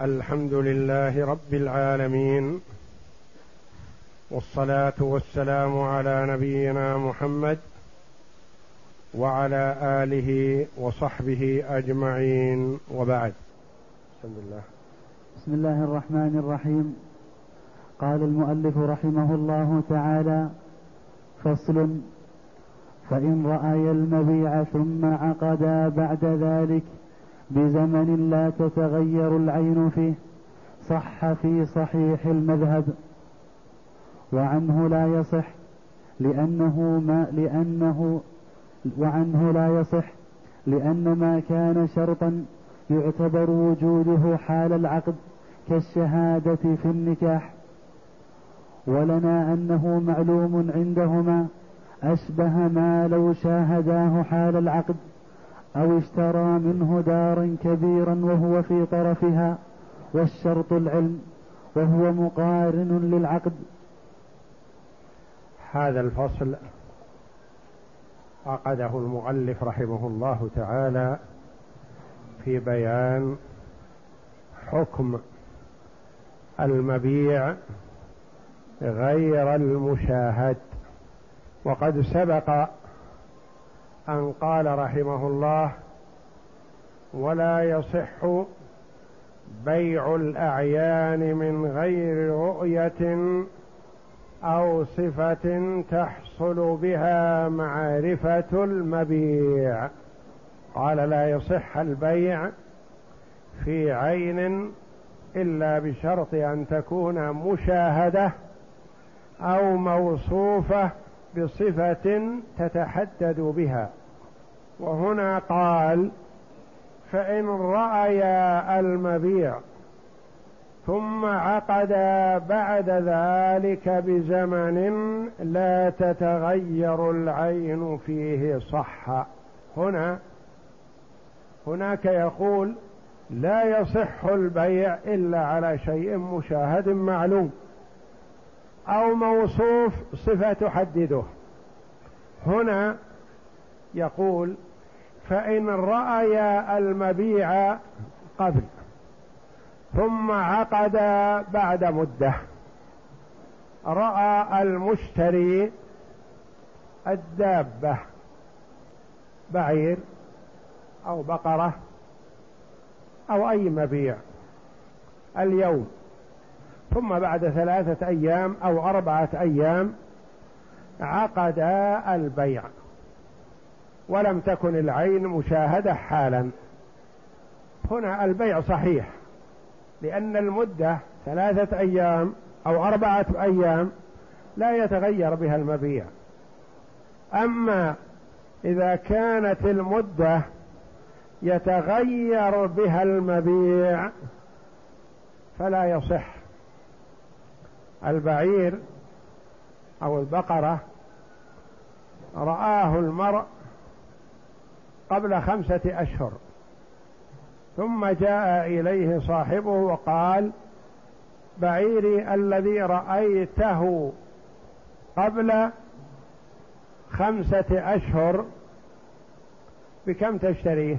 الحمد لله رب العالمين والصلاة والسلام على نبينا محمد وعلى آله وصحبه أجمعين وبعد. بسم الله بسم الله الرحمن الرحيم. قال المؤلف رحمه الله تعالى فصل فإن رأي المبيع ثم عقدا بعد ذلك بزمن لا تتغير العين فيه صح في صحيح المذهب. وعنه لا يصح لأنه ما لأنه وعنه لا يصح لأن ما كان شرطا يعتبر وجوده حال العقد كالشهادة في النكاح. ولنا أنه معلوم عندهما أشبه ما لو شاهداه حال العقد. أو اشترى منه دارا كبيرا وهو في طرفها والشرط العلم وهو مقارن للعقد. هذا الفصل عقده المؤلف رحمه الله تعالى في بيان حكم المبيع غير المشاهد. وقد سبق أن قال رحمه الله ولا يصح بيع الأعيان من غير رؤية أو صفة تحصل بها معرفة المبيع قال لا يصح البيع في عين إلا بشرط أن تكون مشاهدة أو موصوفة بصفة تتحدد بها. وهنا قال فإن رأيا المبيع ثم عقدا بعد ذلك بزمن لا تتغير العين فيه صح. هنا هناك يقول لا يصح البيع إلا على شيء مشاهد معلوم. أو موصوف صفة تحدده. هنا يقول فإن رايا المبيع قبل ثم عقدا بعد مدة. رأى المشتري الدابة بعير أو بقرة أو أي مبيع. اليوم ثم بعد ثلاثة أيام أو أربعة أيام عقدا البيع ولم تكن العين مشاهدة حالا. هنا البيع صحيح لأن المدة ثلاثة أيام أو أربعة أيام لا يتغير بها المبيع. أما إذا كانت المدة يتغير بها المبيع فلا يصح. البعير أو البقرة رآه المرء قبل خمسة أشهر ثم جاء إليه صاحبه وقال بعيري الذي رأيته قبل خمسة أشهر بكم تشتريه؟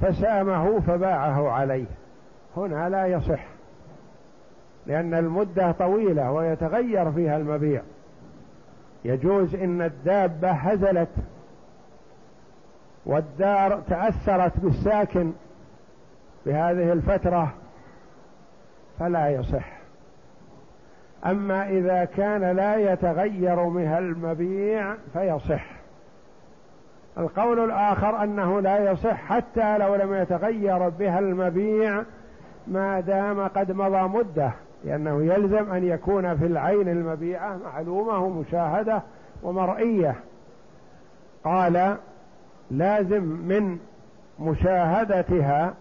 فسأمه فباعه عليه. هنا لا يصح. لأن المدة طويلة ويتغير فيها المبيع. يجوز إن الدابة هزلت والدار تأثرت بالساكن بهذه الفترة فلا يصح. أما إذا كان لا يتغير منها المبيع فيصح. القول الآخر أنه لا يصح حتى لو لم يتغير بها المبيع ما دام قد مضى مدة. لأنه يلزم أن يكون في العين المبيعة معلومة ومشاهدة ومرئية. قال لازم من مشاهدتها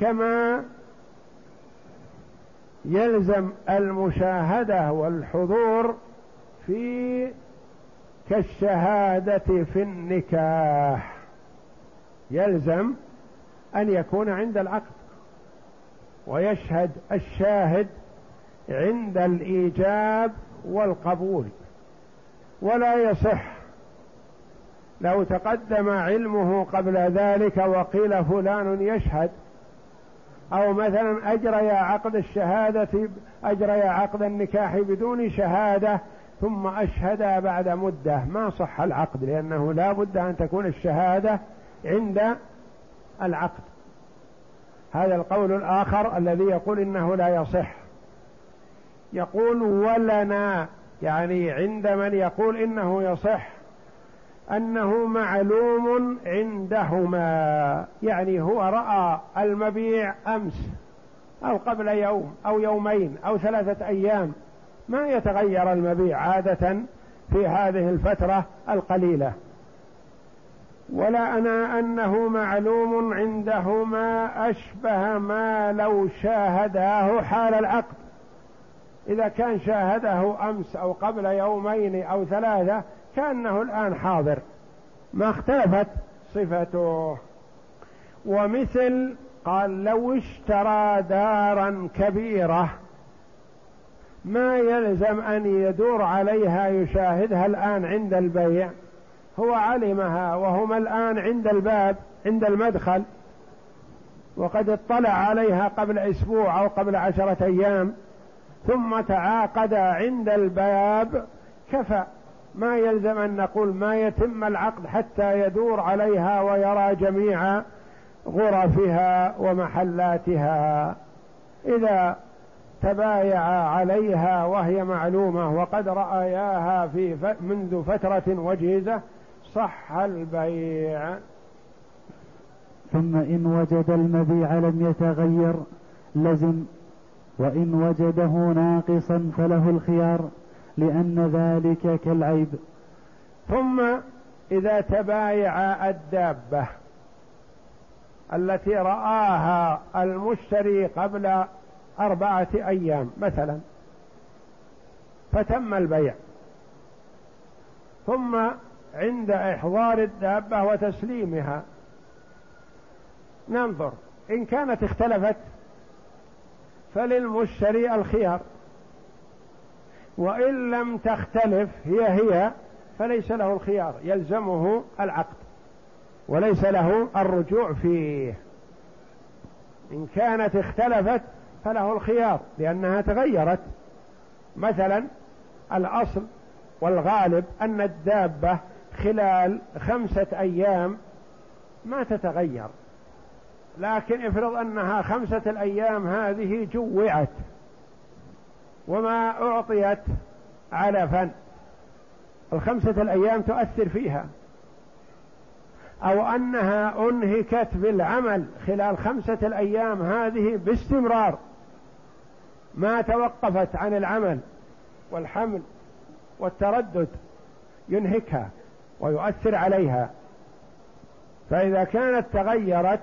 كما يلزم المشاهدة والحضور في كالشهادة في النكاح. يلزم أن يكون عند العقد. ويشهد الشاهد عند الإيجاب والقبول ولا يصح. لو تقدم علمه قبل ذلك وقيل فلان يشهد أو مثلا أجريا عقد الشهادة أجريا عقد النكاح بدون شهادة ثم أشهدا بعد مدة ما صح العقد لأنه لا بد أن تكون الشهادة عند العقد. هذا القول الآخر الذي يقول إنه لا يصح. يقول ولنا يعني عند من يقول إنه يصح أنه معلوم عندهما يعني هو رأى المبيع أمس أو قبل يوم أو يومين أو ثلاثة أيام ما يتغير المبيع عادة في هذه الفترة القليلة. ولا أنا أنه معلوم عندهما أشبه ما لو شاهداه حال العقد. إذا كان شاهده أمس أو قبل يومين أو ثلاثة كأنه الآن حاضر. ما اختلفت صفته. ومثل قال لو اشترى دارا كبيرة ما يلزم أن يدور عليها يشاهدها الآن عند البيع. هو علمها وهما الآن عند الباب عند المدخل وقد اطلع عليها قبل أسبوع أو قبل عشرة أيام ثم تعاقد عند الباب كفى. ما يلزم أن نقول ما يتم العقد حتى يدور عليها ويرى جميع غرفها ومحلاتها. إذا تبايع عليها وهي معلومة وقد رأياها في منذ فترة وجيزة صح البيع. ثم إن وجد المبيع لم يتغير لزم. وإن وجده ناقصا فله الخيار لأن ذلك كالعيب. ثم إذا تبايع الدابة التي رآها المشتري قبل أربعة أيام مثلا فتم البيع. ثم عند إحضار الدابة وتسليمها. ننظر. إن كانت اختلفت فللمشتري الخيار. وإن لم تختلف هي هي فليس له الخيار. يلزمه العقد وليس له الرجوع فيه. إن كانت اختلفت فله الخيار لأنها تغيرت. مثلا الأصل والغالب أن الدابة خلال خمسة أيام ما تتغير. لكن افرض أنها خمسة الأيام هذه جوعت وما أعطيت علفا الخمسة الأيام تؤثر فيها. أو أنها أنهكت بالعمل خلال خمسة الأيام هذه باستمرار. ما توقفت عن العمل والحمل والتردد ينهكها. ويؤثر عليها. فإذا كانت تغيرت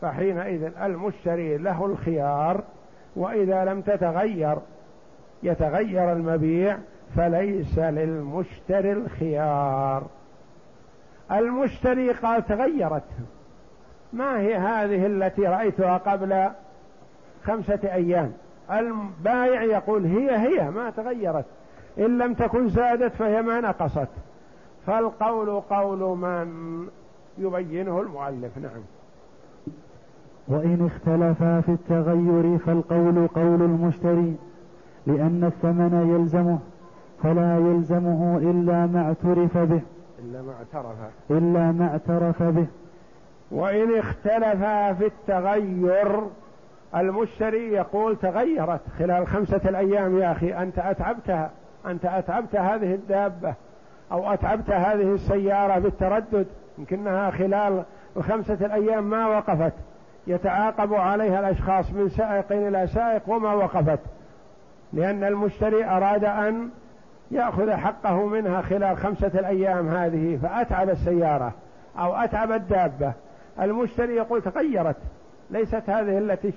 فحينئذ المشتري له الخيار وإذا لم تتغير يتغير المبيع فليس للمشتري الخيار. المشتري قال تغيرت. ما هي هذه التي رأيتها قبل خمسة أيام؟ البائع يقول هي هي ما تغيرت. إن لم تكن زادت فهي ما نقصت. فالقول قول من يبينه المؤلف نعم. وإن اختلفا في التغير فالقول قول المشتري لأن الثمن يلزمه فلا يلزمه إلا ما اعترف به. إلا ما اعترف. إلا ما اعترف به. وإن اختلفا في التغير المشتري يقول تغيرت خلال خمسة الأيام يا أخي أنت أتعبتها أنت أتعبت هذه الدابة. أو أتعبت هذه السيارة بالتردد يمكنها خلال الخمسة الأيام ما وقفت. يتعاقب عليها الأشخاص من سائق إلى سائق وما وقفت. لأن المشتري أراد أن يأخذ حقه منها خلال خمسة الأيام هذه فأتعب السيارة أو أتعب الدابة. المشتري يقول تغيرت ليست هذه التي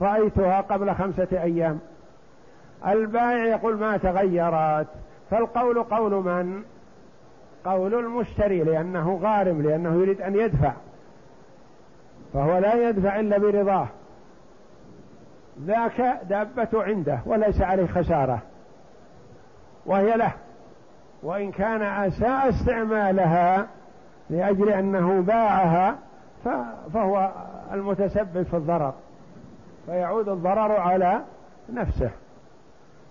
رأيتها قبل خمسة أيام. البائع يقول ما تغيرت. فالقول قول من؟ قول المشتري لأنه غارم لأنه يريد أن يدفع. فهو لا يدفع إلا برضاه. ذاك دابة عنده وليس عليه خسارة. وهي له. وإن كان أساء استعمالها لأجل أنه باعها فهو المتسبب في الضرر. فيعود الضرر على نفسه.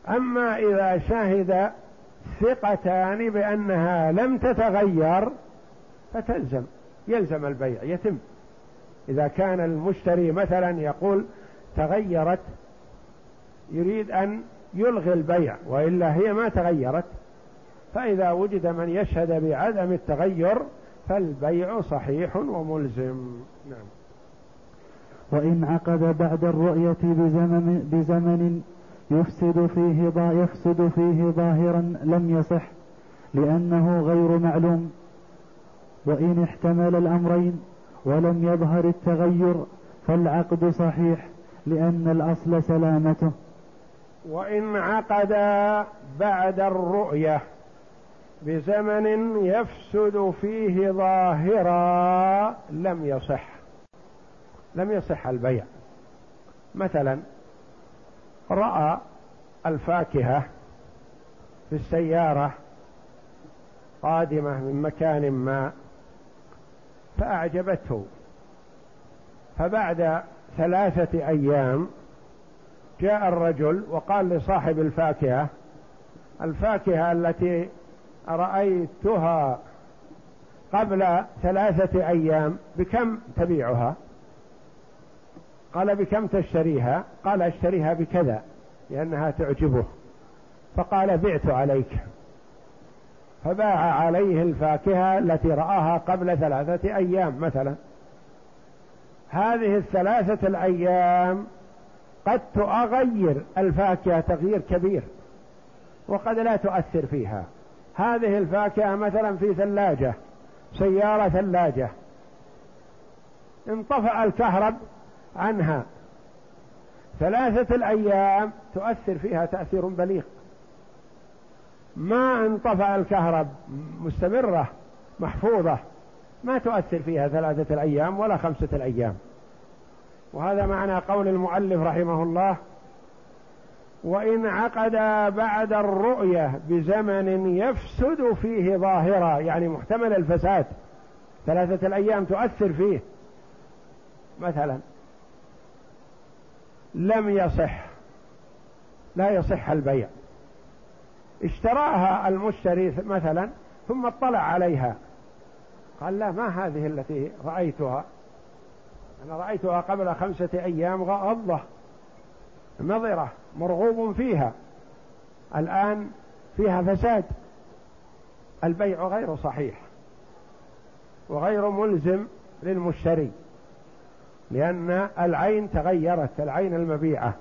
أما إذا شهد ثقتان بأنها لم تتغير فتلزم يلزم البيع يتم. إذا كان المشتري مثلا يقول تغيرت يريد أن يلغي البيع وإلا هي ما تغيرت فإذا وجد من يشهد بعدم التغير فالبيع صحيح وملزم. نعم. وإن عقد بعد الرؤية بزمن, بزمن يفسد فيه يفسد فيه ظاهرا لم يصح لأنه غير معلوم. وإن احتمل الأمرين ولم يظهر التغير فالعقد صحيح لأن الأصل سلامته. وإن عقد بعد الرؤية بزمن يفسد فيه ظاهرا لم يصح. لم يصح البيع. مثلا رأى الفاكهة في السيارة قادمة من مكان ما فأعجبته. فبعد ثلاثة أيام جاء الرجل وقال لصاحب الفاكهة الفاكهة التي رأيتها قبل ثلاثة أيام بكم تبيعها؟ قال بكم تشتريها؟ قال أشتريها بكذا لأنها تعجبه. فقال بعت عليك. فباع عليه الفاكهة التي رآها قبل ثلاثة أيام مثلا. هذه الثلاثة الأيام قد تغير الفاكهة تغيير كبير وقد لا تؤثر فيها. هذه الفاكهة مثلا في ثلاجة سيارة ثلاجة. انطفأ الكهرب عنها. ثلاثة الأيام تؤثر فيها تأثير بليغ. ما انطفأ الكهرب مستمرة محفوظة ما تؤثر فيها ثلاثة الأيام ولا خمسة الأيام. وهذا معنى قول المؤلف رحمه الله وإن عقد بعد الرؤية بزمن يفسد فيه ظاهرا يعني محتمل الفساد ثلاثة الأيام تؤثر فيه. مثلا لم يصح لا يصح البيع. اشتراها المشتري مثلا ثم اطلع عليها. قال لا ما هذه التي رأيتها؟ أنا رأيتها قبل خمسة أيام غضة نظرة مرغوب فيها. الآن فيها فساد. البيع غير صحيح وغير ملزم للمشتري. لأن العين تغيرت العين المبيعة.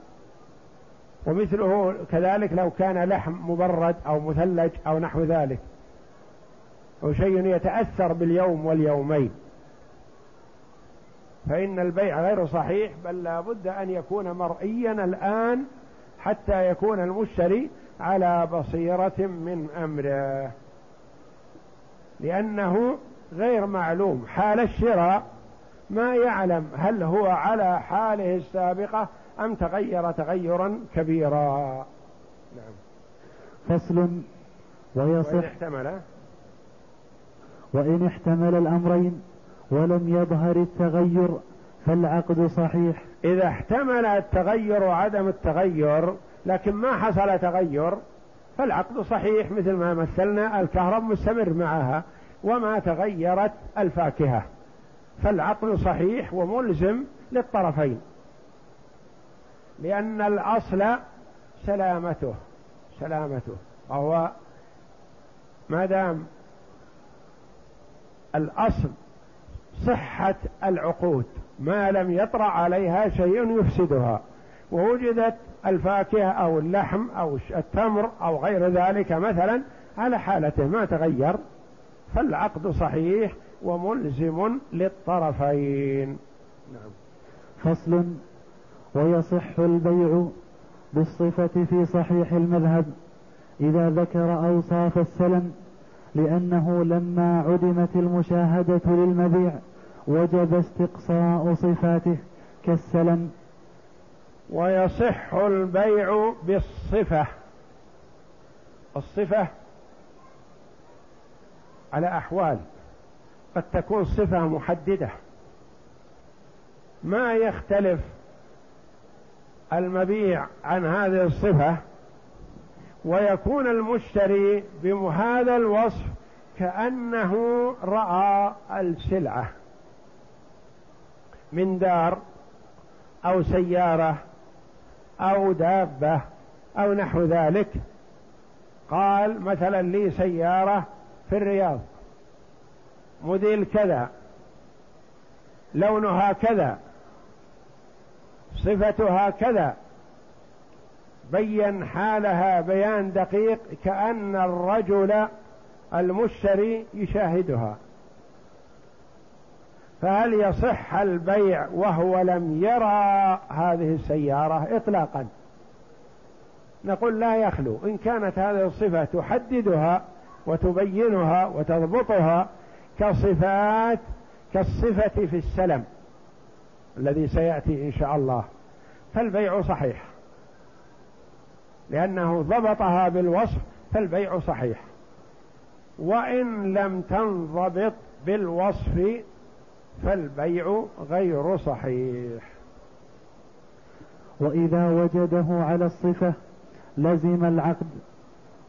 ومثله كذلك لو كان لحم مبرد أو مثلج أو نحو ذلك. أو شيء يتأثر باليوم واليومين. فإن البيع غير صحيح بل لا بد أن يكون مرئيا الآن حتى يكون المشتري على بصيرة من أمره. لأنه غير معلوم. حال الشراء ما يعلم هل هو على حاله السابقة أم تغير تغيرا كبيرا. نعم. فصل ويصح. وإن احتمل. وإن احتمل الأمرين ولم يظهر التغير فالعقد صحيح. إذا احتمل التغير وعدم التغير لكن ما حصل تغير فالعقد صحيح مثل ما مثلنا الكهرب مستمر معها وما تغيرت الفاكهة. فالعقل صحيح وملزم للطرفين لأن الأصل سلامته سلامته وهو ما دام الأصل صحة العقود ما لم يطرأ عليها شيء يفسدها ووجدت الفاكهة أو اللحم أو التمر أو غير ذلك مثلا على حالته ما تغير فالعقد صحيح وملزم للطرفين. نعم. فصل. ويصح البيع بالصفة في صحيح المذهب إذا ذكر أوصاف السلم لأنه لما عدمت المشاهدة للمبيع وجب استقصاء صفاته كالسلم. ويصح البيع بالصفة. الصفة على أحوال. قد تكون صفة محددة. ما يختلف المبيع عن هذه الصفة ويكون المشتري بهذا الوصف كأنه رأى السلعة من دار أو سيارة أو دابة أو نحو ذلك. قال مثلا لي سيارة في الرياض. موديل كذا لونها كذا صفتها كذا. بين حالها بيان دقيق كأن الرجل المشتري يشاهدها. فهل يصح البيع وهو لم يرى هذه السيارة إطلاقا؟ نقول لا يخلو. إن كانت هذه الصفة تحددها وتبينها وتضبطها كصفات كالصفة في السلم الذي سيأتي إن شاء الله. فالبيع صحيح. لأنه ضبطها بالوصف فالبيع صحيح. وإن لم تنضبط بالوصف فالبيع غير صحيح. وإذا وجده على الصفة لزم العقد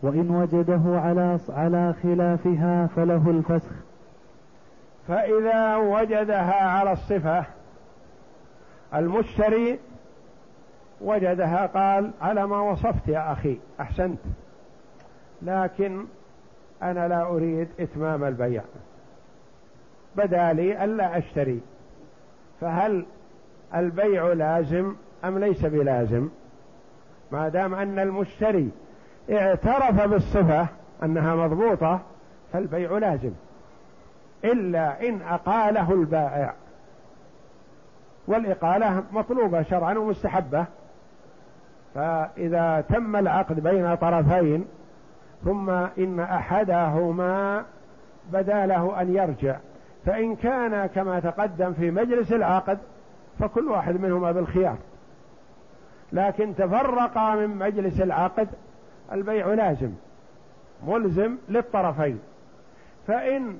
وإن وجده على على خلافها فله الفسخ. فإذا وجدها على الصفة المشتري وجدها قال على ما وصفت يا أخي أحسنت لكن أنا لا أريد إتمام البيع بدا لي ألا أشتري فهل البيع لازم أم ليس بلازم؟ ما دام أن المشتري اعترف بالصفة أنها مضبوطة فالبيع لازم. إلا إن أقاله البائع. والإقالة مطلوبة شرعا ومستحبة. فإذا تم العقد بين طرفين ثم إن أحدهما بدا له أن يرجع. فإن كان كما تقدم في مجلس العقد فكل واحد منهما بالخيار. لكن تفرقا من مجلس العقد البيع لازم ملزم للطرفين. فإن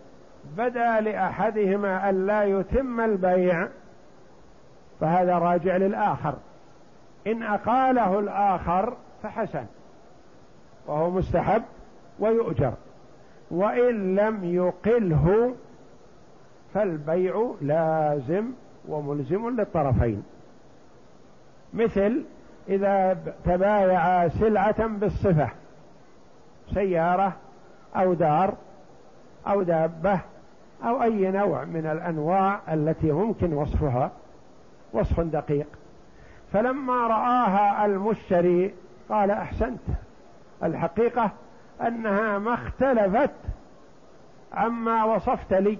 بدا لأحدهما أن لا يتم البيع فهذا راجع للآخر. إن أقاله الآخر فحسن وهو مستحب ويؤجر. وإن لم يقله فالبيع لازم وملزم للطرفين. مثل إذا تبايع سلعة بالصفة سيارة أو دار أو دابة أو أي نوع من الأنواع التي ممكن وصفها وصف دقيق. فلما رآها المشتري قال أحسنت الحقيقة أنها ما اختلفت عما وصفت لي.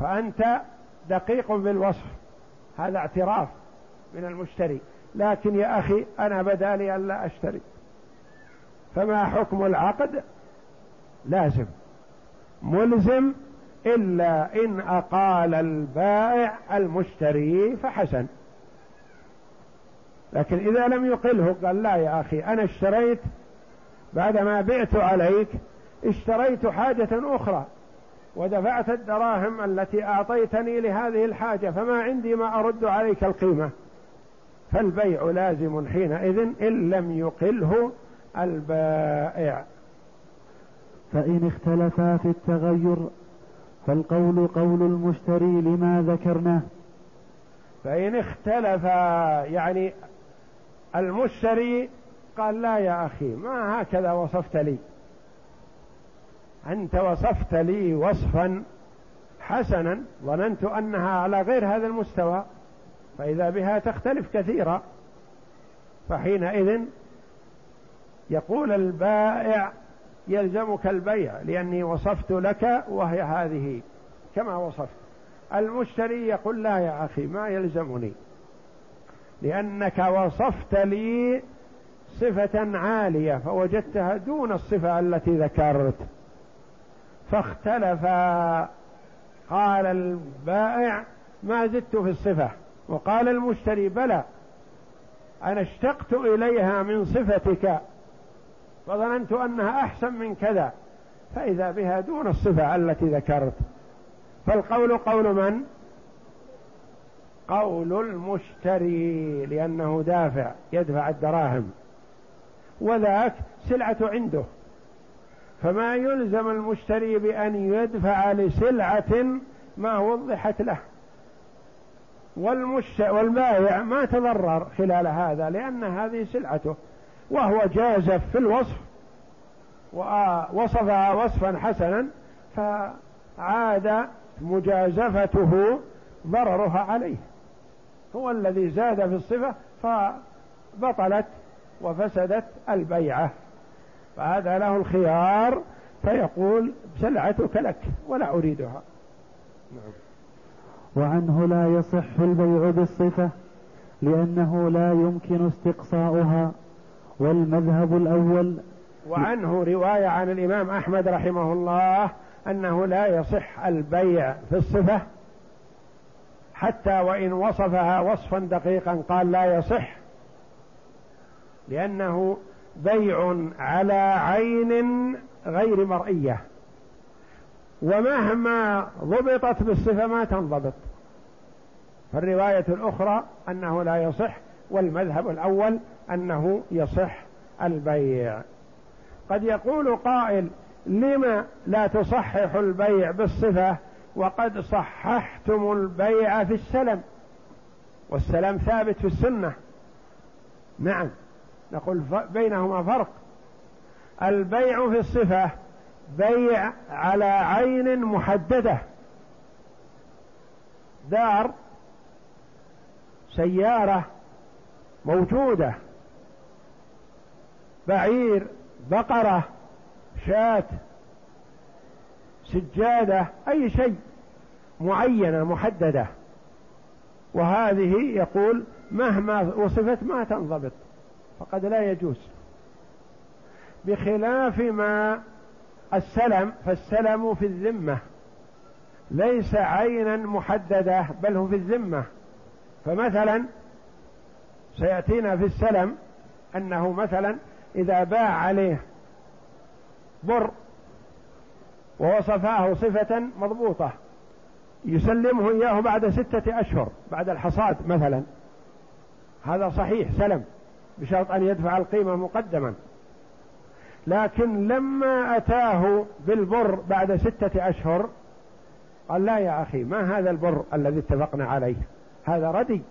فأنت دقيق بالوصف هذا اعتراف من المشتري. لكن يا أخي أنا بدا لي ألا أشتري. فما حكم العقد؟ لازم. ملزم إلا إن أقال البائع المشتري فحسن. لكن إذا لم يقله قال لا يا أخي أنا اشتريت بعدما بعت عليك اشتريت حاجة أخرى ودفعت الدراهم التي أعطيتني لهذه الحاجة فما عندي ما أرد عليك القيمة. فالبيع لازم حينئذ إن لم يقله البائع. فإن اختلفا في التغير فالقول قول المشتري لما ذكرناه. فإن اختلفا يعني المشتري قال لا يا أخي ما هكذا وصفت لي؟ أنت وصفت لي وصفا حسنا ظننت أنها على غير هذا المستوى فإذا بها تختلف كثيرا. فحينئذ يقول البائع يلزمك البيع لأني وصفت لك وهي هذه. كما وصفت. المشتري يقول لا يا أخي ما يلزمني. لأنك وصفت لي صفة عالية فوجدتها دون الصفة التي ذكرت. فاختلف. قال البائع ما زدت في الصفة. وقال المشتري بلى أنا اشتقت إليها من صفتك. فظننت أنها أحسن من كذا فإذا بها دون الصفة التي ذكرت. فالقول قول من؟ قول المشتري لأنه دافع يدفع الدراهم. وذاك سلعة عنده. فما يلزم المشتري بأن يدفع لسلعة ما وضحت له. والمش والبائع ما تضرر خلال هذا لأن هذه سلعته. وهو جازف في الوصف ووصفها وصفا حسنا فعاد مجازفته ضررها عليه. هو الذي زاد في الصفة فبطلت وفسدت البيعة. فهذا له الخيار فيقول سلعتك لك ولا أريدها. نعم. وعنه لا يصح البيع بالصفة لأنه لا يمكن استقصاؤها. والمذهب الأول. وعنه رواية عن الإمام أحمد رحمه الله أنه لا يصح البيع في الصفة حتى وإن وصفها وصفا دقيقا قال لا يصح لأنه بيع على عين غير مرئية. ومهما ضبطت بالصفة ما تنضبط. فالرواية الأخرى أنه لا يصح والمذهب الأول أنه يصح البيع. قد يقول قائل لما لا تصحح البيع بالصفة وقد صححتم البيع في السلم؟ والسلام ثابت في السنة. نعم نقول بينهما فرق. البيع في الصفة بيع على عين محددة. دار سيارة موجودة. بعير بقرة شاة سجادة أي شيء معينة محددة. وهذه يقول مهما وصفت ما تنضبط فقد لا يجوز. بخلاف ما السلم فالسلم في الذمة. ليس عينا محددة بل هو في الذمة. فمثلا سيأتينا في السلم أنه مثلا إذا باع عليه بر ووصفاه صفة مضبوطة يسلمه إياه بعد ستة أشهر بعد الحصاد مثلا. هذا صحيح سلم بشرط أن يدفع القيمة مقدما. لكن لما أتاه بالبر بعد ستة أشهر قال لا يا أخي ما هذا البر الذي اتفقنا عليه؟ هذا ردي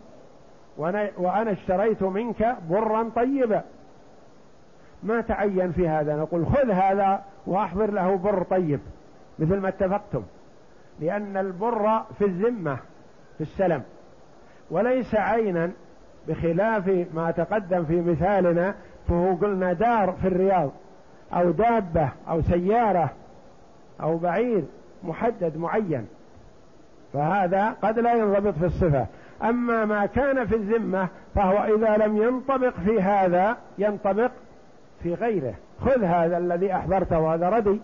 وأنا, اشتريت منك برا طيبا. ما تعين في هذا. نقول خذ هذا وأحضر له بر طيب مثل ما اتفقتم. لأن البر في الذمة في السلم. وليس عينا بخلاف ما تقدم في مثالنا فهو قلنا دار في الرياض أو دابة أو سيارة أو بعير محدد معين. فهذا قد لا ينضبط في الصفة. أما ما كان في الذمة فهو إذا لم ينطبق في هذا ينطبق في غيره. خذ هذا الذي أحضرته هذا ردي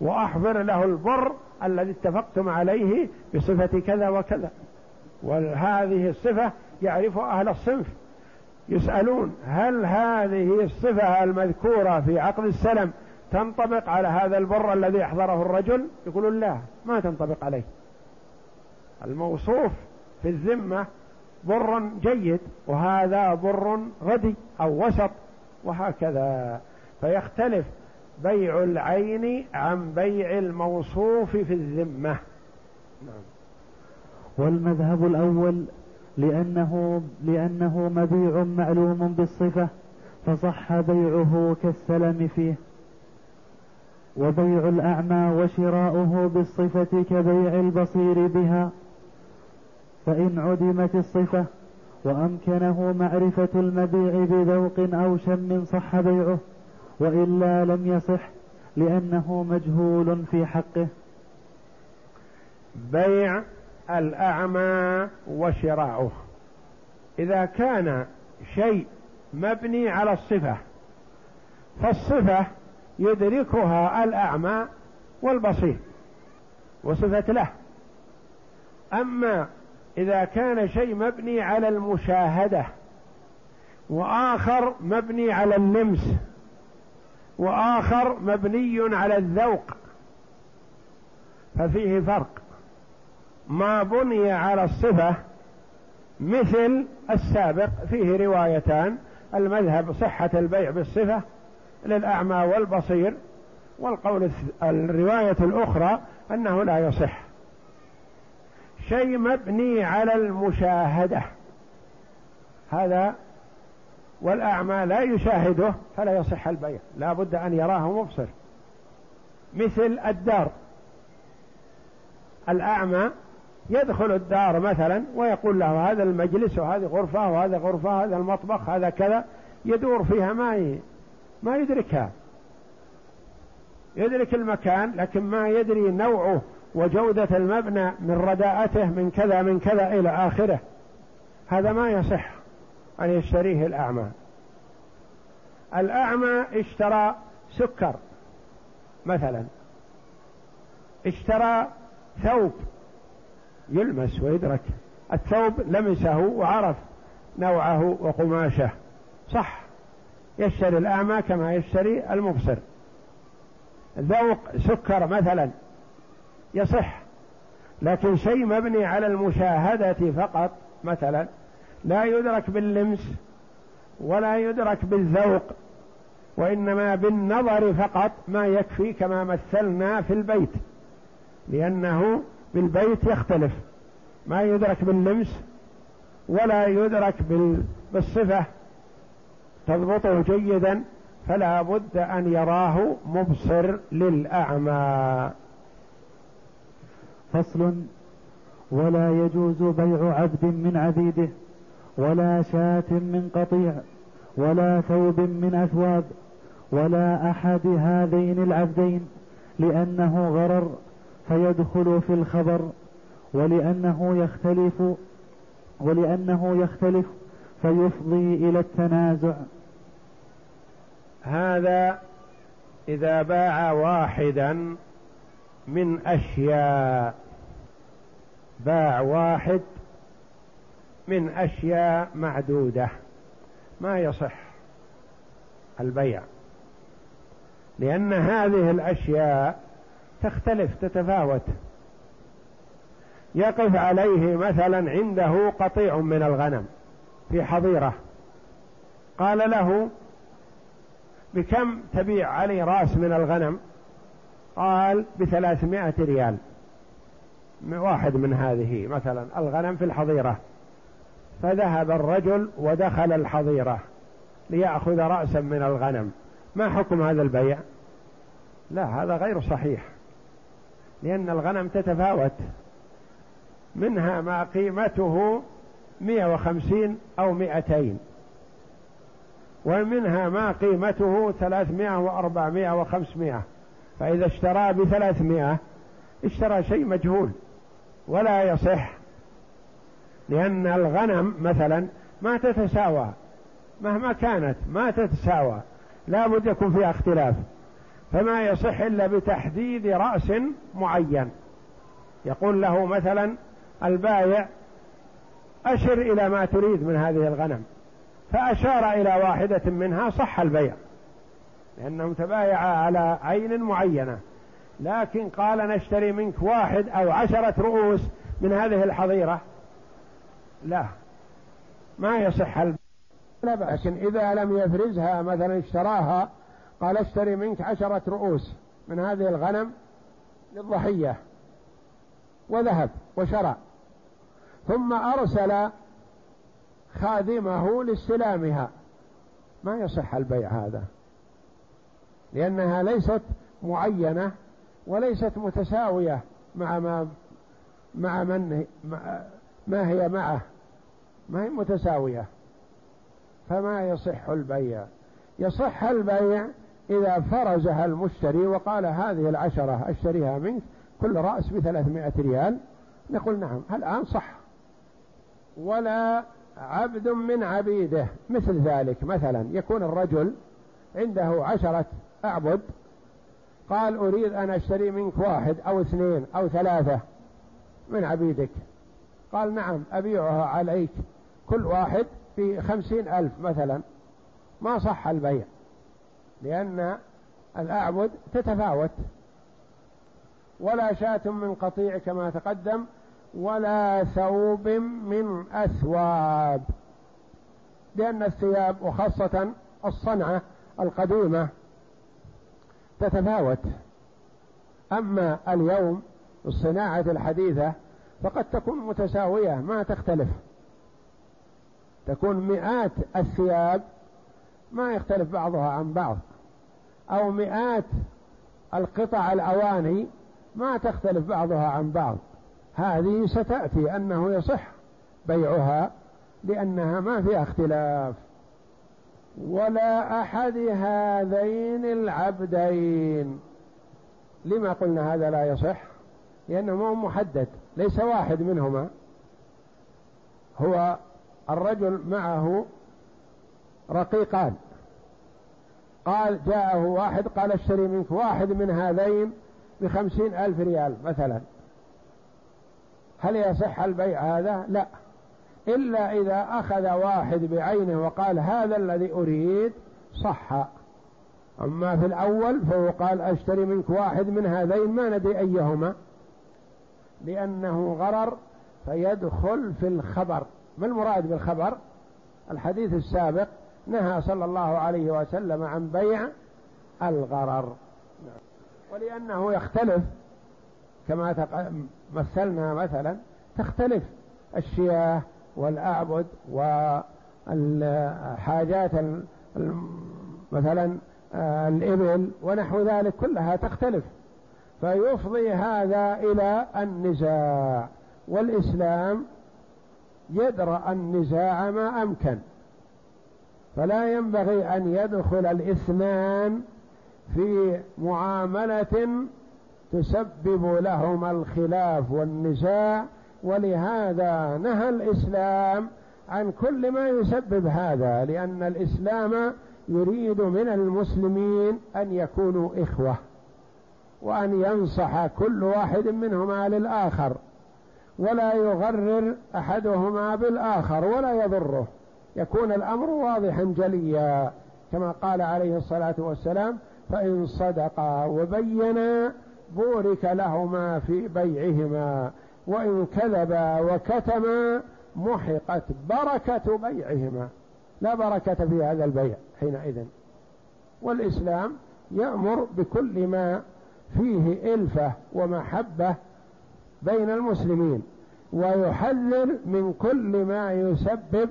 وأحضر له البر الذي اتفقتم عليه بصفة كذا وكذا. وهذه الصفة يعرف أهل الصنف. يسألون هل هذه الصفة المذكورة في عقد السلم تنطبق على هذا البر الذي أحضره الرجل؟ يقولون لا ما تنطبق عليه. الموصوف في الذمة بر جيد وهذا بر غدي أو وسط. وهكذا. فيختلف بيع العين عن بيع الموصوف في الذمة. نعم. والمذهب الأول لأنه لأنه مبيع معلوم بالصفة فصح بيعه كالسلم فيه. وبيع الأعمى وشراؤه بالصفة كبيع البصير بها فإن عدمت الصفة وأمكنه معرفة المبيع بذوق أو شم صح بيعه وإلا لم يصح لأنه مجهول في حقه. بيع الأعمى وشراؤه. إذا كان شيء مبني على الصفة فالصفة يدركها الأعمى والبصير وصفة له. أما إذا كان شيء مبني على المشاهدة وآخر مبني على اللمس وآخر مبني على الذوق ففيه فرق. ما بني على الصفة مثل السابق فيه روايتان المذهب صحة البيع بالصفة للأعمى والبصير والقول الرواية الأخرى أنه لا يصح. شيء مبني على المشاهدة. هذا والأعمى لا يشاهده فلا يصح البيع. لا بد أن يراه مبصر. مثل الدار. الأعمى يدخل الدار مثلا ويقول له هذا المجلس وهذه غرفة وهذا غرفة هذا المطبخ هذا كذا. يدور فيها ما ما يدركها. يدرك المكان لكن ما يدري نوعه. وجودة المبنى من رداءته من كذا من كذا إلى آخره. هذا ما يصح أن يشتريه الأعمى. الأعمى اشترى سكر مثلا. اشترى ثوب يلمس ويدرك. الثوب لمسه وعرف نوعه وقماشه. صح. يشتري الأعمى كما يشتري المبصر. ذوق سكر مثلا. يصح. لكن شيء مبني على المشاهدة فقط مثلا لا يدرك باللمس ولا يدرك بالذوق وإنما بالنظر فقط ما يكفي كما مثلنا في البيت لأنه بالبيت يختلف. ما يدرك باللمس ولا يدرك بالصفة. تضبطه جيدا فلا بد أن يراه مبصر للأعمى. فصل ولا يجوز بيع عبد من عبيده ولا شاة من قطيع ولا ثوب من أثواب ولا أحد هذين العبدين لأنه غرر فيدخل في الخبر ولأنه يختلف ولأنه يختلف فيفضي إلى التنازع. هذا إذا باع واحدا من أشياء. باع واحد من أشياء معدودة. ما يصح البيع. لأن هذه الأشياء تختلف تتفاوت. يقف عليه مثلا عنده قطيع من الغنم في حظيرة. قال له بكم تبيع علي راس من الغنم؟ قال بثلاثمائة ريال. واحد من هذه مثلا الغنم في الحظيرة. فذهب الرجل ودخل الحظيرة ليأخذ رأسا من الغنم. ما حكم هذا البيع؟ لا هذا غير صحيح. لأن الغنم تتفاوت. منها ما قيمته مئة وخمسين أو مئتين. ومنها ما قيمته ثلاثمائة وأربعمائة وخمسمائة. فإذا اشترى بثلاثمائة اشترى شيء مجهول ولا يصح لأن الغنم مثلا ما تتساوى مهما كانت ما تتساوى لا بد يكون فيها اختلاف فما يصح إلا بتحديد رأس معين. يقول له مثلا البايع أشر إلى ما تريد من هذه الغنم فأشار إلى واحدة منها صح البيع. لأنهم تبايعا على عين معينة. لكن قال نشتري منك واحد أو عشرة رؤوس من هذه الحظيرة. لا. ما يصح لا بأس. لكن إذا لم يفرزها مثلا اشتراها قال اشتري منك عشرة رؤوس من هذه الغنم للضحية. وذهب وشرى. ثم أرسل خادمه لاستلامها. ما يصح البيع هذا. لأنها ليست معينة وليست متساوية مع ما مع من ما هي معه. ما هي متساوية. فما يصح البيع. يصح البيع إذا فرزها المشتري وقال هذه العشرة أشتريها منك كل رأس بثلاثمائة ريال. نقول نعم الآن صح. ولا عبد من عبيده. مثل ذلك مثلا يكون الرجل عنده عشرة أعبد. قال أريد أن أشتري منك واحد أو اثنين أو ثلاثة من عبيدك. قال نعم أبيعها عليك. كل واحد في خمسين ألف مثلا. ما صح البيع لأن الأعبد تتفاوت. ولا شاة من قطيع كما تقدم ولا ثوب من أثواب. لأن الثياب وخاصة الصنعة القديمة تتفاوت. أما اليوم الصناعة الحديثة فقد تكون متساوية ما تختلف. تكون مئات الثياب ما يختلف بعضها عن بعض. أو مئات القطع الأواني ما تختلف بعضها عن بعض. هذه ستأتي أنه يصح بيعها لأنها ما فيها اختلاف. ولا أحد هذين العبدين. لما قلنا هذا لا يصح؟ لأنه مو محدد ليس واحد منهما. هو الرجل معه رقيقان. قال جاءه واحد قال اشتري منك واحد من هذين بخمسين ألف ريال مثلا. هل يصح البيع هذا؟ لا. إلا إذا أخذ واحد بعينه وقال هذا الذي أريد صح. أما في الأول فهو قال أشتري منك واحد من هذين ما ندري أيهما. لأنه غرر فيدخل في الخبر. ما المراد بالخبر؟ الحديث السابق نهى صلى الله عليه وسلم عن بيع الغرر. ولأنه يختلف. كما مثلنا مثلا تختلف الشياه والأعبد والحاجات مثلا آه، الإبل ونحو ذلك كلها تختلف. فيفضي هذا إلى النزاع. والإسلام يدرأ النزاع ما أمكن. فلا ينبغي أن يدخل الاثنان في معاملة تسبب لهما الخلاف والنزاع ولهذا نهى الإسلام عن كل ما يسبب هذا لأن الإسلام يريد من المسلمين أن يكونوا إخوة وأن ينصح كل واحد منهما للآخر ولا يغرر أحدهما بالآخر ولا يضره. يكون الأمر واضحا جليا كما قال عليه الصلاة والسلام فإن صدقا وبينا بورك لهما في بيعهما وإن كذبا وكتما محقت بركة بيعهما. لا بركة في هذا البيع حينئذ. والإسلام يأمر بكل ما فيه إلفة ومحبة بين المسلمين ويحذر من كل ما يسبب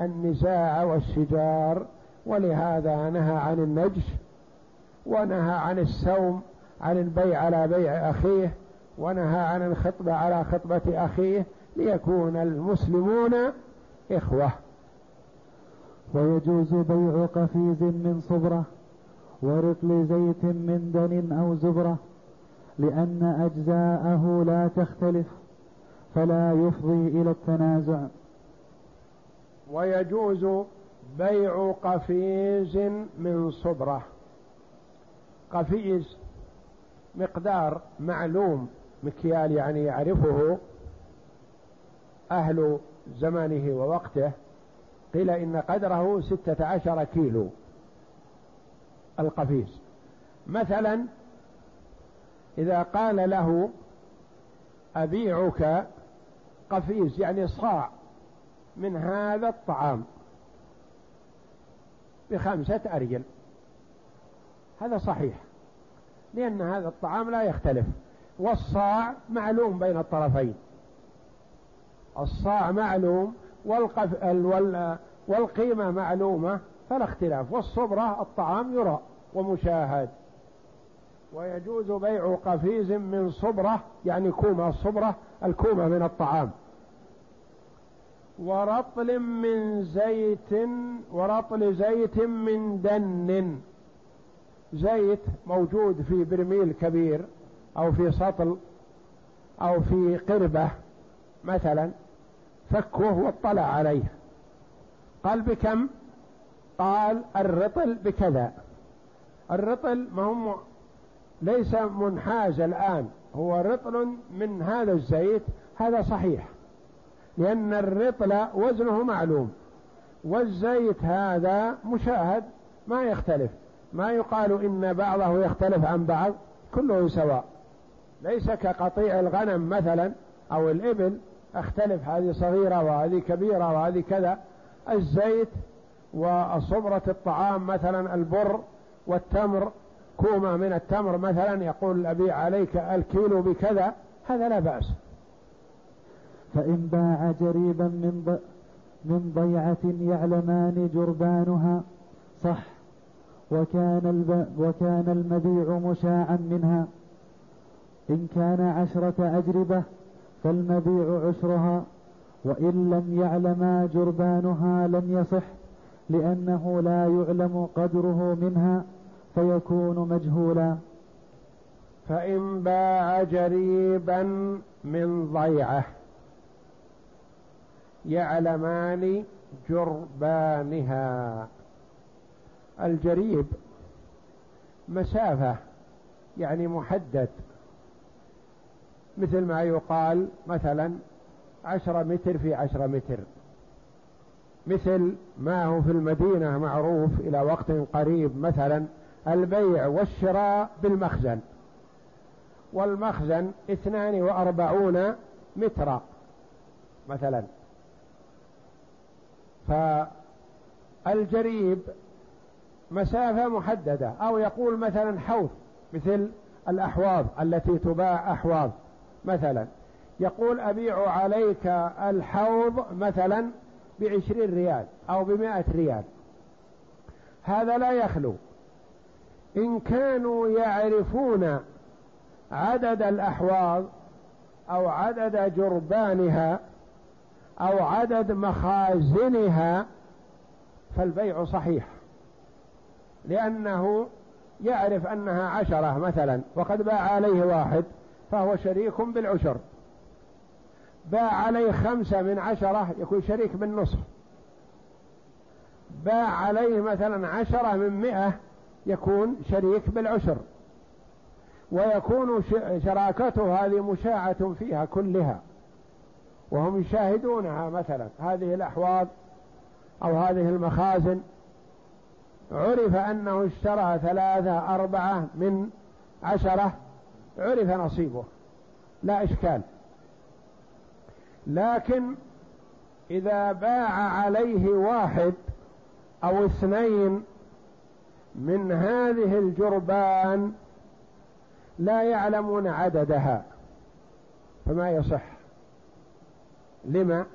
النزاع والشجار. ولهذا نهى عن النجش ونهى عن السوم عن البيع على بيع أخيه. ونهى عن الخطبة على خطبة أخيه ليكون المسلمون إخوة. ويجوز بيع قفيز من صبرة ورطل زيت من دن أو زبرة لأن أجزاءه لا تختلف فلا يفضي إلى التنازع. ويجوز بيع قفيز من صبرة. قفيز مقدار معلوم. مكيال يعني يعرفه أهل زمانه ووقته قيل إن قدره ستة عشر كيلو القفيز. مثلا إذا قال له أبيعك قفيز يعني صاع من هذا الطعام بخمسة أرجل. هذا صحيح لأن هذا الطعام لا يختلف. والصاع معلوم بين الطرفين. الصاع معلوم والقف... وال... والقيمة معلومة فلا اختلاف. والصبرة الطعام يرى ومشاهد. ويجوز بيع قفيز من صبرة يعني كومة. الصبرة الكومة من الطعام. ورطل من زيت ورطل زيت من دن. زيت موجود في برميل كبير. أو في سطل أو في قربة مثلا فكه واطلع عليه. قال بكم؟ قال الرطل بكذا. الرطل ما هم ليس منحاز الآن هو رطل من هذا الزيت هذا صحيح. لأن الرطل وزنه معلوم. والزيت هذا مشاهد ما يختلف. ما يقال إن بعضه يختلف عن بعض كله سواء. ليس كقطيع الغنم مثلا أو الإبل أختلف هذه صغيرة وهذه كبيرة وهذه كذا. الزيت وصبرة الطعام مثلا البر والتمر كومة من التمر مثلا يقول أبيع عليك الكيلو بكذا هذا لا بأس. فإن باع جريبا من من ضيعة يعلمان جربانها صح وكان الب... وكان المبيع مشاعا منها. إن كان عشرة أجربة فالمبيع عشرها وإن لم يعلما جربانها لم يصح لأنه لا يعلم قدره منها فيكون مجهولا. فإن باع جريبا من ضيعة يعلمان جربانها. الجريب مسافة يعني محدد. مثل ما يقال مثلا عشرة متر في عشرة متر. مثل ما هو في المدينة معروف إلى وقت قريب مثلا البيع والشراء بالمخزن. والمخزن اثنان وأربعون مترا مثلا. فالجريب مسافة محددة أو يقول مثلا حوض مثل الأحواض التي تباع أحواض. مثلا يقول أبيع عليك الحوض مثلا بعشرين ريال أو بمائة ريال. هذا لا يخلو. إن كانوا يعرفون عدد الأحواض أو عدد جربانها أو عدد مخازنها فالبيع صحيح. لأنه يعرف أنها عشرة مثلا وقد باع عليه واحد. فهو شريك بالعشر. باع عليه خمسة من عشرة يكون شريك بالنصف. باع عليه مثلا عشرة من مئة يكون شريك بالعشر. ويكون شراكته هذه مشاعة فيها كلها. وهم يشاهدونها مثلا. هذه الأحواض أو هذه المخازن. عرف أنه اشترى ثلاثة أربعة من عشرة. عرف نصيبه. لا إشكال. لكن إذا باع عليه واحد أو اثنين من هذه الجربان لا يعلمون عددها فما يصح. لما؟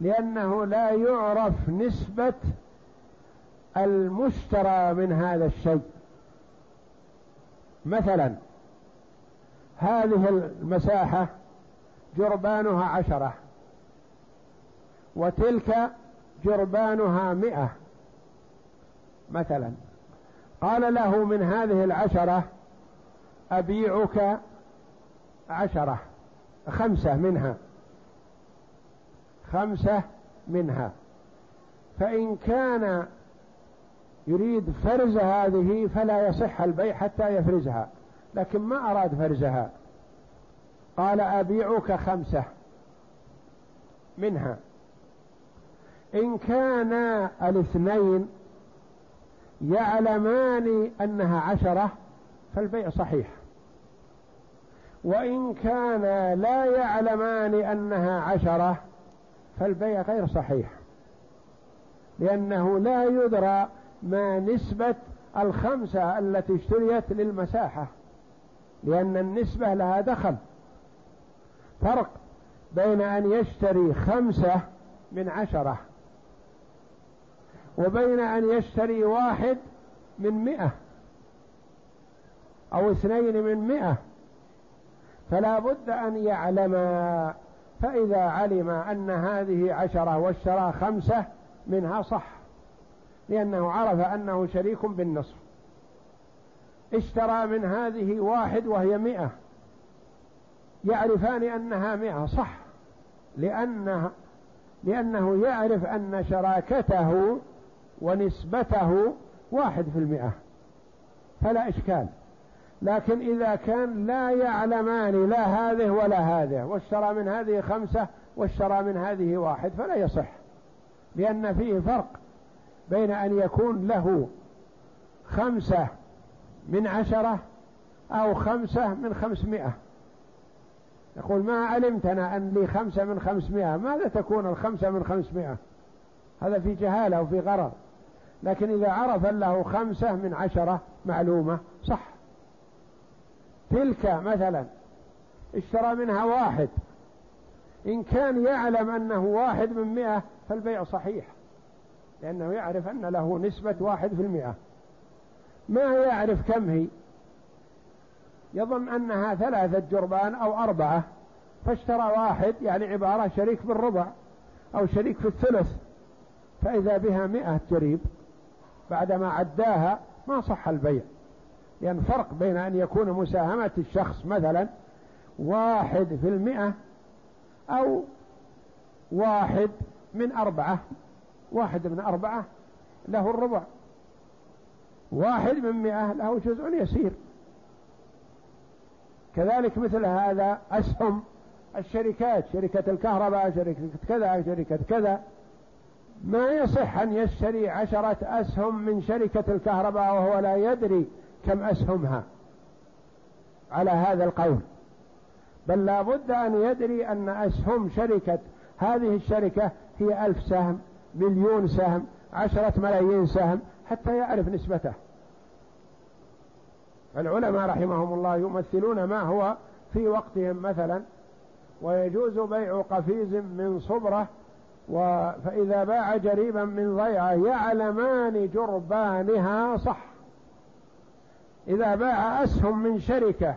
لأنه لا يعرف نسبة المشترى من هذا الشيء. مثلا هذه المساحة جربانها عشرة وتلك جربانها مئة مثلا. قال له من هذه العشرة أبيعك عشرة خمسة منها خمسة منها. فإن كان يريد فرز هذه فلا يصح البيع حتى يفرزها. لكن ما أراد فرزها قال أبيعك خمسة منها. إن كان الاثنين يعلمان أنها عشرة فالبيع صحيح. وإن كان لا يعلمان أنها عشرة فالبيع غير صحيح. لأنه لا يدرى ما نسبة الخمسة التي اشتريت للمساحة. لأن النسبة لها دخل. فرق بين أن يشتري خمسة من عشرة وبين أن يشتري واحد من مئة أو اثنين من مئة. فلا بد أن يعلم فإذا علم أن هذه عشرة واشترى خمسة منها صح لأنه عرف أنه شريك بالنصف. اشترى من هذه واحد وهي مئة. يعرفان أنها مئة صح. لأنه, لأنه يعرف أن شراكته ونسبته واحد في المئة. فلا إشكال. لكن إذا كان لا يعلمان لا هذه ولا هذه واشترى من هذه خمسة واشترى من هذه واحد فلا يصح. لأن فيه فرق بين أن يكون له خمسة من عشرة أو خمسة من خمسمائة. يقول ما علمت أنا أن لي خمسة من خمسمائة. ماذا تكون الخمسة من خمسمائة؟ هذا في جهالة وفي غرر. لكن إذا عرف له خمسة من عشرة معلومة. صح. تلك مثلا اشترى منها واحد. إن كان يعلم أنه واحد من مئة فالبيع صحيح. لأنه يعرف أن له نسبة واحد في المئة. ما يعرف كم هي؟ يظن أنها ثلاثة جربان أو أربعة فاشترى واحد يعني عبارة شريك بالربع أو شريك في الثلث فإذا بها مئة جريب بعدما عداها ما صح البيع لأن يعني فرق بين أن يكون مساهمة الشخص مثلا واحد في المئة أو واحد من أربعة واحد من أربعة له الربع. واحد من مئة له جزء يسير. كذلك مثل هذا أسهم الشركات شركة الكهرباء شركة كذا شركة كذا. ما يصح أن يشتري عشرة أسهم من شركة الكهرباء وهو لا يدري كم أسهمها. على هذا القول. بل لا بد أن يدري أن أسهم شركة هذه الشركة هي ألف سهم مليون سهم عشرة ملايين سهم حتى يعرف نسبته. العلماء رحمهم الله يمثلون ما هو في وقتهم مثلا ويجوز بيع قفيز من صبرة فإذا باع جريبا من ضيعة يعلمان جربانها صح. إذا باع أسهم من شركة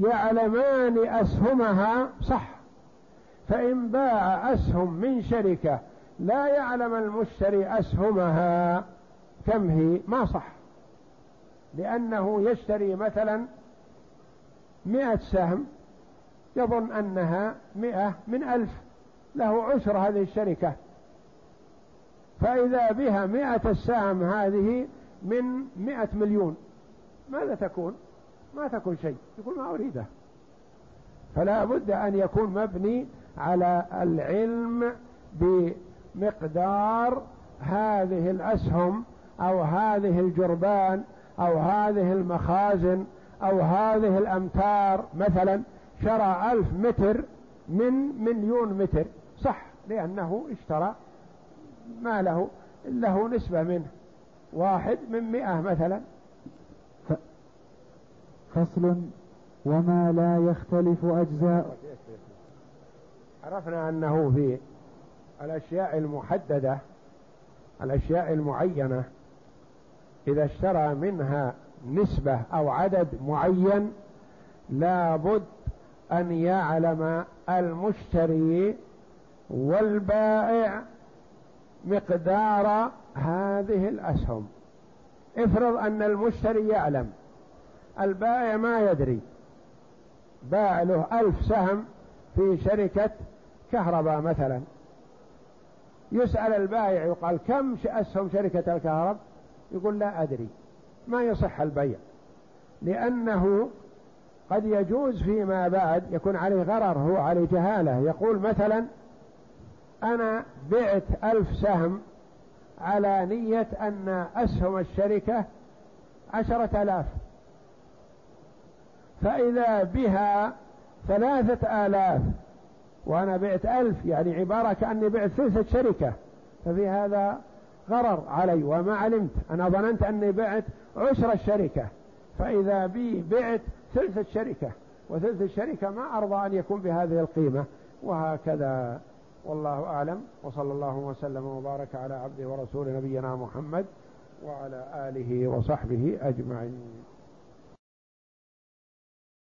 يعلمان أسهمها صح. فإن باع أسهم من شركة لا يعلم المشتري أسهمها. كم هي ما صح. لأنه يشتري مثلا مئة سهم يظن أنها مئة من ألف. له عشر هذه الشركة. فإذا بها مئة السهم هذه من مئة مليون ماذا تكون؟ ما تكون شيء. يقول ما أريده. فلا بد أن يكون مبني على العلم بمقدار هذه الأسهم أو هذه الجربان أو هذه المخازن أو هذه الأمتار مثلا شرى ألف متر من مليون متر. صح لأنه اشترى ما له له نسبة منه. واحد من مئة مثلا. فصل وما لا يختلف أجزاء. عرفنا أنه في الأشياء المحددة الأشياء المعينة إذا اشترى منها نسبة أو عدد معين لابد أن يعلم المشتري والبائع مقدار هذه الأسهم. افرض أن المشتري يعلم البائع ما يدري. باع له ألف سهم في شركة كهرباء مثلا. يسأل البائع يقال كم أسهم شركة الكهرباء؟ يقول لا أدري. ما يصح البيع. لأنه قد يجوز فيما بعد يكون عليه غرر هو عليه جهالة. يقول مثلا أنا بعت ألف سهم على نية أن أسهم الشركة عشرة آلاف. فإذا بها ثلاثة آلاف وأنا بعت ألف يعني عبارة كأني بعت ثلثة شركة. ففي هذا غرر علي وما علمت. أنا ظننت أني بعت عشر الشركة. فإذا بي بعت ثلث الشركة. وثلث الشركة ما أرضى أن يكون بهذه القيمة. وهكذا والله أعلم. وصلى الله وسلم وبارك على عبده ورسول نبينا محمد وعلى آله وصحبه أجمعين.